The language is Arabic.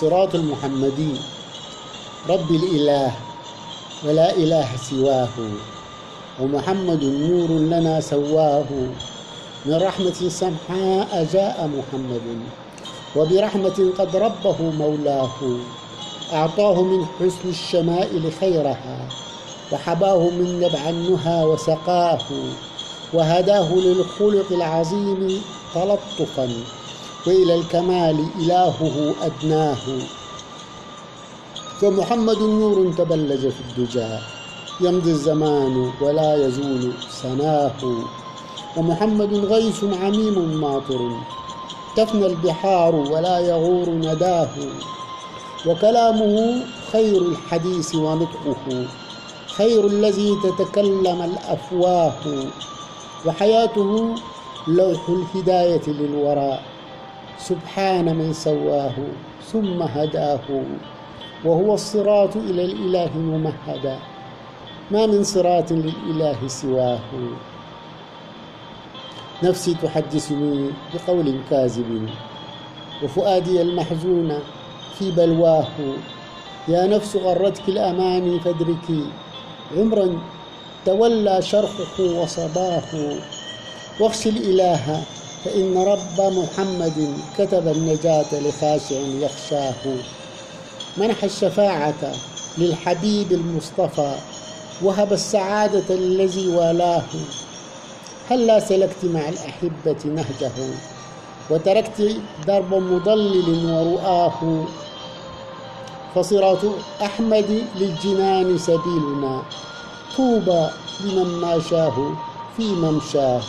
الصراط المحمدي. رب الإله ولا إله سواه ومحمد نور لنا سواه. من رحمة سمحاء جاء محمد وبرحمة قد ربه مولاه. أعطاه من حسن الشمائل خيرها وحباه من نبع النهى وسقاه. وهداه للخلق العظيم تلطفا. وإلى الكمال إلهه أدناه. فمحمد نور تبلج في الدجى. يمضي الزمان ولا يزول سناه. ومحمد غيث عميم ماطر. تفنى البحار ولا يغور نداه. وكلامه خير الحديث ونطقه خير الذي تتكلم الأفواه. وحياته لوح الهداية للوراء سبحان من سواه ثم هداه وهو الصراط إلى الإله ممهدا ما من صراط للإله سواه. نفسي تحدثني بقول كاذب وفؤادي المحزون في بلواه. يا نفس غرتك الأماني فادركي عمرا تولى شرخه وصباه. واخشي الإله فإن رب محمد كتب النجاة لخاشع يخشاه. منح الشفاعة للحبيب المصطفى وهب السعادة الذي والاه. هلا سلكت مع الأحبة نهجه؟ وتركت درب مضلل ورؤاه. فصراط أحمد للجنان سبيلنا طوبى لمن ماشاه في ممشاه